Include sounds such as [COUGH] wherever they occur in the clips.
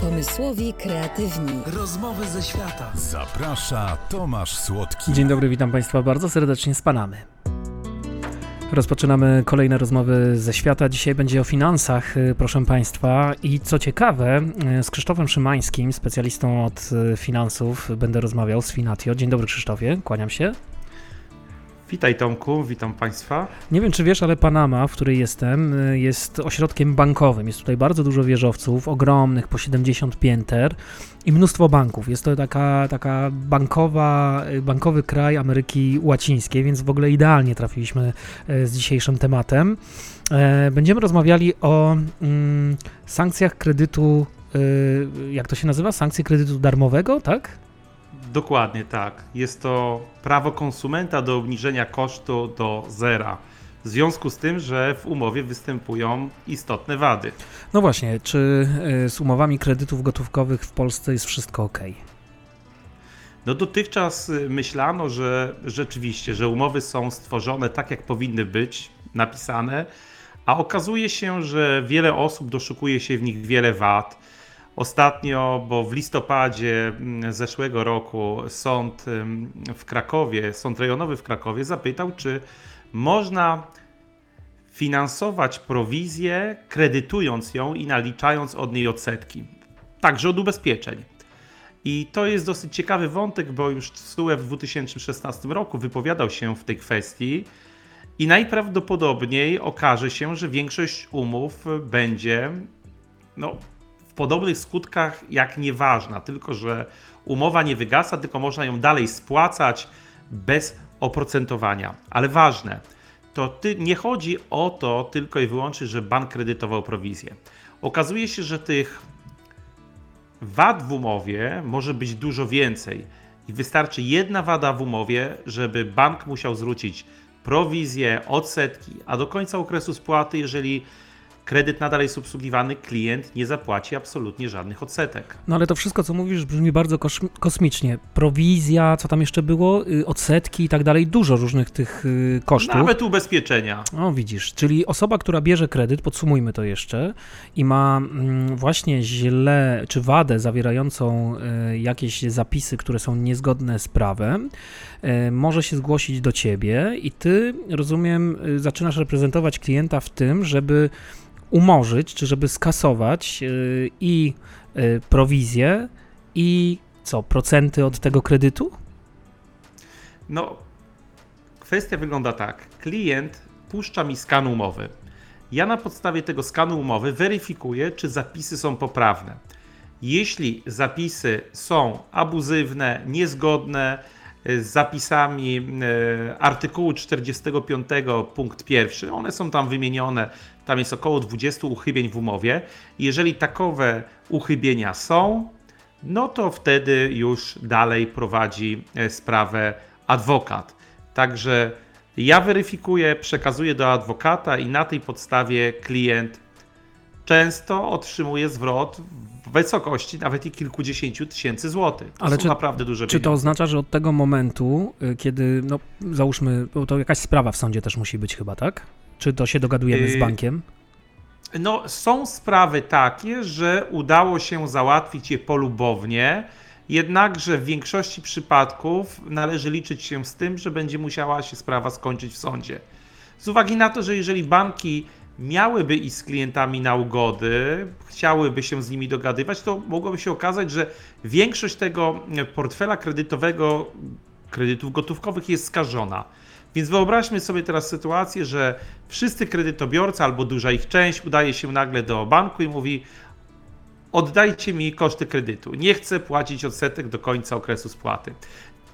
Pomysłowi kreatywni. Rozmowy ze świata. Zaprasza Tomasz Słodki. Dzień dobry, witam Państwa bardzo serdecznie z Panamy. Rozpoczynamy kolejne rozmowy ze świata. Dzisiaj będzie o finansach, y, proszę Państwa. I co ciekawe, y, z Krzysztofem Szymańskim, specjalistą od y, finansów, będę rozmawiał z Finatio. Dzień dobry, Krzysztofie, kłaniam się. Witaj Tomku, witam Państwa. Nie wiem, czy wiesz, ale Panama, w której jestem, jest ośrodkiem bankowym. Jest tutaj bardzo dużo wieżowców, ogromnych, po 70 pięter i mnóstwo banków. Jest to taka, taka bankowa, bankowy kraj Ameryki Łacińskiej, więc w ogóle idealnie trafiliśmy e, z dzisiejszym tematem. E, będziemy rozmawiali o mm, sankcjach kredytu, jak to się nazywa? Sankcje kredytu darmowego, tak? Dokładnie tak. Jest to prawo konsumenta do obniżenia kosztu do zera. W związku z tym, że w umowie występują istotne wady. No właśnie, czy y, z umowami kredytów gotówkowych w Polsce jest wszystko ok? No dotychczas y, myślano, że rzeczywiście, że umowy są stworzone tak, jak powinny być, napisane, a okazuje się, że wiele osób doszukuje się w nich wiele wad Ostatnio, bo w listopadzie mm, zeszłego roku sąd w Krakowie, sąd rejonowy w Krakowie zapytał, czy można finansować prowizję, kredytując ją i naliczając od niej odsetki, także od ubezpieczeń. I to jest dosyć ciekawy wątek, bo już TSUE w 2016 roku wypowiadał się w tej kwestii i najprawdopodobniej okaże się, że większość umów będzie no, podobnych skutkach jak nieważna, tylko że umowa nie wygasa, tylko można ją dalej spłacać bez oprocentowania. Ale ważne, to ty, nie chodzi o to tylko i wyłącznie, że bank kredytował prowizję. Okazuje się, że tych wad w umowie może być dużo więcej i wystarczy jedna wada w umowie, żeby bank musiał zwrócić prowizję, odsetki, a do końca okresu spłaty, jeżeli kredyt nadal jest obsługiwany, klient nie zapłaci absolutnie żadnych odsetek. No ale to wszystko, co mówisz, brzmi bardzo kosmicznie. Prowizja, co tam jeszcze było, y, odsetki i tak dalej, dużo różnych tych y, kosztów. Nawet ubezpieczenia. No widzisz, czyli osoba, która bierze kredyt, podsumujmy to jeszcze, i ma mm, właśnie źle, czy wadę zawierającą y, jakieś zapisy, które są niezgodne z prawem, może się zgłosić do ciebie i ty, rozumiem, zaczynasz reprezentować klienta w tym, żeby umorzyć, czy żeby skasować yy, i yy, prowizję i co, procenty od tego kredytu? No, kwestia wygląda tak. Klient puszcza mi skan umowy. Ja na podstawie tego skanu umowy weryfikuję, czy zapisy są poprawne. Jeśli zapisy są abuzywne, niezgodne, z zapisami e, artykułu 45 punkt pierwszy. One są tam wymienione, tam jest około 20 uchybień w umowie. Jeżeli takowe uchybienia są, no to wtedy już dalej prowadzi e, sprawę adwokat. Także ja weryfikuję, przekazuję do adwokata i na tej podstawie klient często otrzymuje zwrot wysokości nawet i kilkudziesięciu tysięcy złotych. To Ale są czy, naprawdę duże Czy pieniądze. to oznacza, że od tego momentu, y, kiedy, no załóżmy, to jakaś sprawa w sądzie też musi być chyba, tak? Czy to się dogadujemy z y, bankiem? No, są sprawy takie, że udało się załatwić je polubownie, jednakże w większości przypadków należy liczyć się z tym, że będzie musiała się sprawa skończyć w sądzie. Z uwagi na to, że jeżeli banki miałyby iść z klientami na ugody, chciałyby się z nimi dogadywać, to mogłoby się okazać, że większość tego portfela kredytowego, kredytów gotówkowych jest skażona. Więc wyobraźmy sobie teraz sytuację, że wszyscy kredytobiorcy albo duża ich część udaje się nagle do banku i mówi: Oddajcie mi koszty kredytu. Nie chcę płacić odsetek do końca okresu spłaty.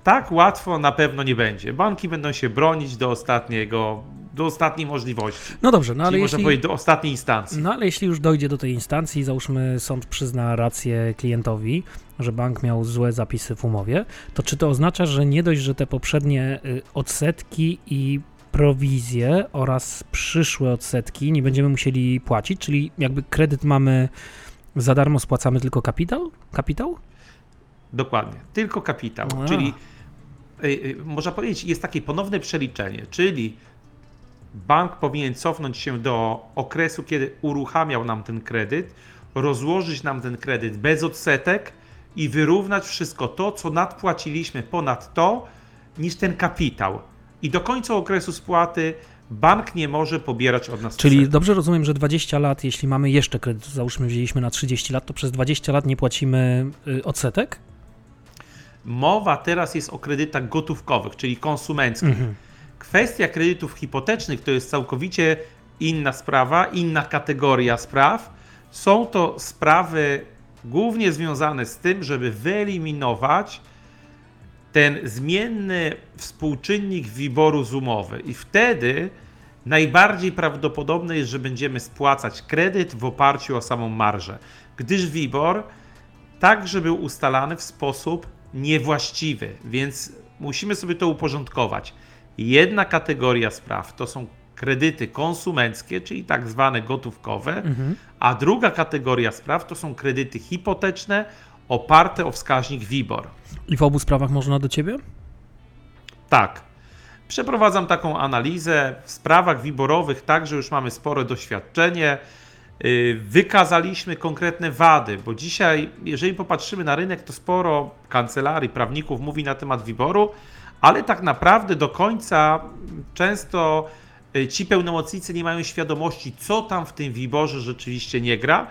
Tak łatwo na pewno nie będzie. Banki będą się bronić do ostatniego do ostatniej możliwości. No dobrze, no ale Czyli jeśli... można powiedzieć do ostatniej instancji. No ale jeśli już dojdzie do tej instancji, załóżmy sąd przyzna rację klientowi, że bank miał złe zapisy w umowie, to czy to oznacza, że nie dość, że te poprzednie y, odsetki i prowizje oraz przyszłe odsetki nie będziemy musieli płacić, czyli jakby kredyt mamy za darmo, spłacamy tylko kapitał? Kapitał? Dokładnie, tylko kapitał, A. czyli y, y, można powiedzieć, jest takie ponowne przeliczenie, czyli bank powinien cofnąć się do okresu, kiedy uruchamiał nam ten kredyt, rozłożyć nam ten kredyt bez odsetek i wyrównać wszystko to, co nadpłaciliśmy ponad to, niż ten kapitał. I do końca okresu spłaty bank nie może pobierać od nas Czyli odsetek. dobrze rozumiem, że 20 lat, jeśli mamy jeszcze kredyt, załóżmy wzięliśmy na 30 lat, to przez 20 lat nie płacimy y, odsetek? Mowa teraz jest o kredytach gotówkowych, czyli konsumenckich. Mhm. Kwestia kredytów hipotecznych to jest całkowicie inna sprawa, inna kategoria spraw. Są to sprawy głównie związane z tym, żeby wyeliminować ten zmienny współczynnik wyboru z umowy. I wtedy najbardziej prawdopodobne jest, że będziemy spłacać kredyt w oparciu o samą marżę, gdyż WIBOR także był ustalany w sposób niewłaściwy, więc musimy sobie to uporządkować. Jedna kategoria spraw to są kredyty konsumenckie, czyli tak zwane gotówkowe, a druga kategoria spraw to są kredyty hipoteczne oparte o wskaźnik WIBOR. I w obu sprawach można do ciebie? Tak. Przeprowadzam taką analizę. W sprawach wiborowych także już mamy spore doświadczenie. Yy, Wykazaliśmy konkretne wady, bo dzisiaj, jeżeli popatrzymy na rynek, to sporo kancelarii, prawników mówi na temat wiboru, ale tak naprawdę do końca często yy, ci pełnomocnicy nie mają świadomości, co tam w tym wiborze rzeczywiście nie gra.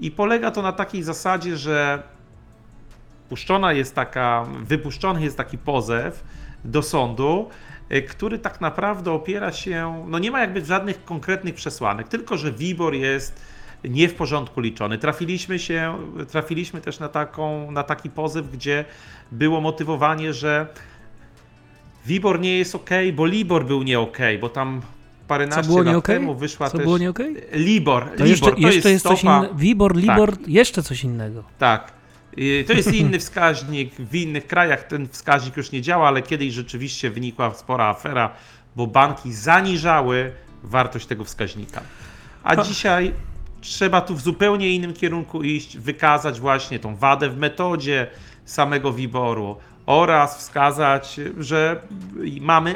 I polega to na takiej zasadzie, że puszczona jest taka, wypuszczony jest taki pozew do sądu, y, który tak naprawdę opiera się, no nie ma jakby żadnych konkretnych przesłanek, tylko że WIBOR jest nie w porządku liczony. Trafiliśmy się, trafiliśmy też na, taką, na taki pozew, gdzie było motywowanie, że WIBOR nie jest ok, bo LIBOR był nie ok, bo tam Co paręnaście było lat okej? temu wyszła Co też... było nie okej? LIBOR, To LIBOR jeszcze, to jeszcze jest, coś innego. Wibor, Libor, jeszcze coś innego. Tak. To jest [LAUGHS] inny wskaźnik. W innych krajach ten wskaźnik już nie działa, ale kiedyś rzeczywiście wynikła spora afera, bo banki zaniżały wartość tego wskaźnika. A Ha. dzisiaj trzeba tu w zupełnie innym kierunku iść, wykazać właśnie tą wadę w metodzie samego wyboru oraz wskazać, że mamy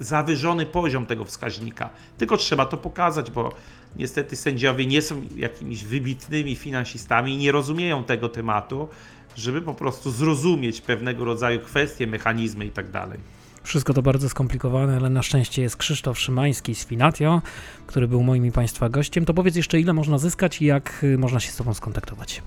zawyżony poziom tego wskaźnika. Tylko trzeba to pokazać, bo niestety sędziowie nie są jakimiś wybitnymi finansistami i nie rozumieją tego tematu, żeby po prostu zrozumieć pewnego rodzaju kwestie, mechanizmy i tak. Wszystko to bardzo skomplikowane, ale na szczęście jest Krzysztof Szymański z Finatio, który był moim i Państwa gościem. To powiedz jeszcze, ile można zyskać i jak y, można się z Tobą skontaktować.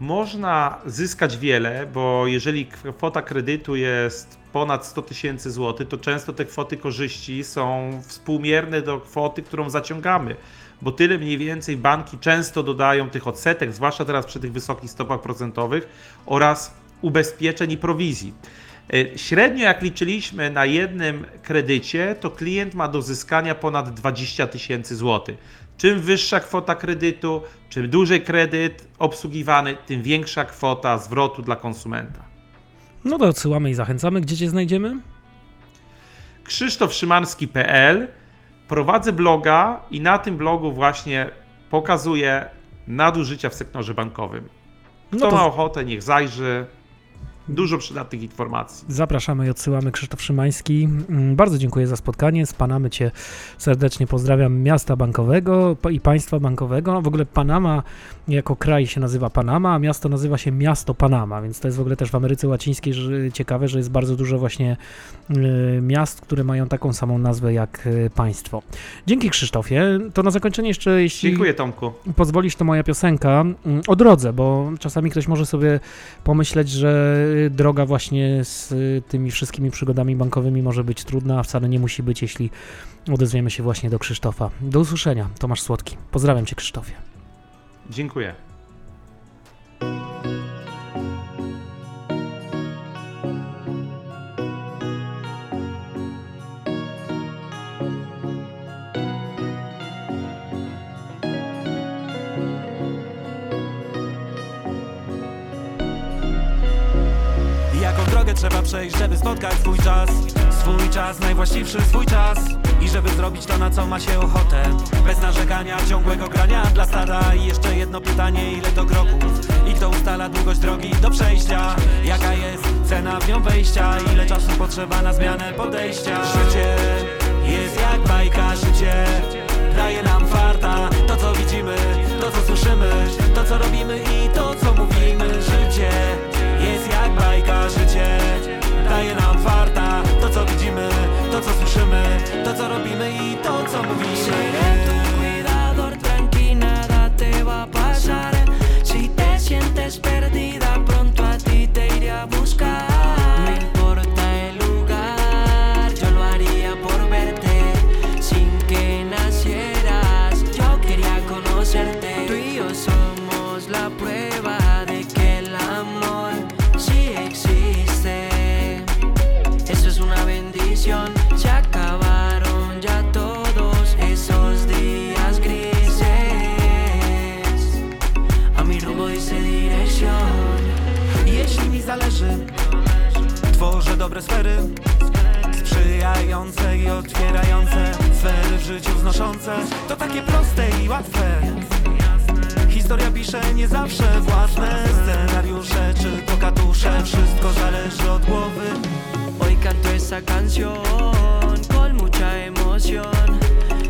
Można zyskać wiele, bo jeżeli kwota kredytu jest ponad 100 tysięcy złotych, to często te kwoty korzyści są współmierne do kwoty, którą zaciągamy, bo tyle mniej więcej banki często dodają tych odsetek, zwłaszcza teraz przy tych wysokich stopach procentowych oraz ubezpieczeń i prowizji. E, Średnio jak liczyliśmy na jednym kredycie, to klient ma do zyskania ponad 20 tysięcy złotych. Czym wyższa kwota kredytu, czym dłużej kredyt obsługiwany, tym większa kwota zwrotu dla konsumenta. No to odsyłamy i zachęcamy. Gdzie Cię znajdziemy? krzysztofszymanski.pl Prowadzę bloga i na tym blogu właśnie pokazuję nadużycia w sektorze bankowym. No Kto to ma ochotę, niech zajrzy. Dużo przydatnych informacji. Zapraszamy i odsyłamy Krzysztof Szymański. Mm, Bardzo dziękuję za spotkanie. Z Panamy Cię serdecznie pozdrawiam. Miasta bankowego i państwa bankowego. No, w ogóle Panama jako kraj się nazywa Panama, a miasto nazywa się Miasto Panama, więc to jest w ogóle też w Ameryce Łacińskiej że, ciekawe, że jest bardzo dużo właśnie y, miast, które mają taką samą nazwę jak y, państwo. Dzięki Krzysztofie. To na zakończenie jeszcze, jeśli Dziękuję Tomku. pozwolisz, to moja piosenka mm, o drodze, bo czasami ktoś może sobie pomyśleć, że droga właśnie z tymi wszystkimi przygodami bankowymi może być trudna, a wcale nie musi być, jeśli odezwiemy się właśnie do Krzysztofa. Do usłyszenia. Tomasz Słodki. Pozdrawiam Cię, Krzysztofie. Dziękuję. drogę trzeba przejść, żeby spotkać swój czas. Swój czas, najwłaściwszy swój czas. I żeby zrobić to, na co ma się ochotę. Bez narzekania, ciągłego grania dla stada. I jeszcze jedno pytanie, ile to kroków? I kto ustala długość drogi do przejścia. Jaka jest cena w nią wejścia? Ile czasu potrzeba na zmianę podejścia? Życie jest jak bajka, życie daje nam farta. To co widzimy, to co słyszymy, to co robimy i to co mówimy. Życie jak bajka Życie daje nam farta To co widzimy, to co słyszymy To co robimy dobre sfery Sprzyjające i otwierające Sfery w życiu wznoszące. To takie proste i łatwe. Historia pisze nie zawsze własne. Scenariusze czy to katusze Wszystko zależy od głowy. Hoy canto esa canción Con mucha emoción.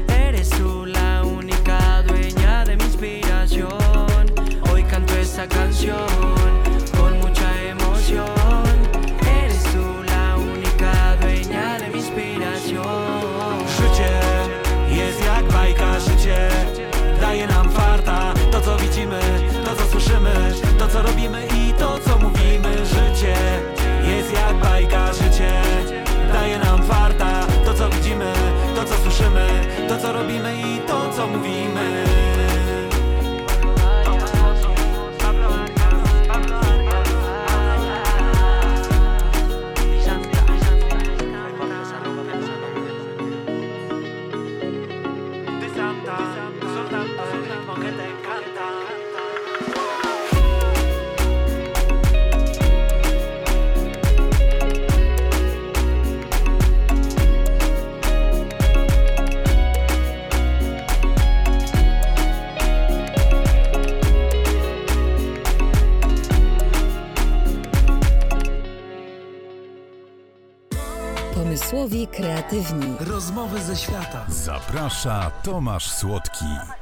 Eres tú la única dueña de mi inspiración. Hoy canto esa canción. Kreatywni. Rozmowy ze świata. Zaprasza Tomasz Słodki.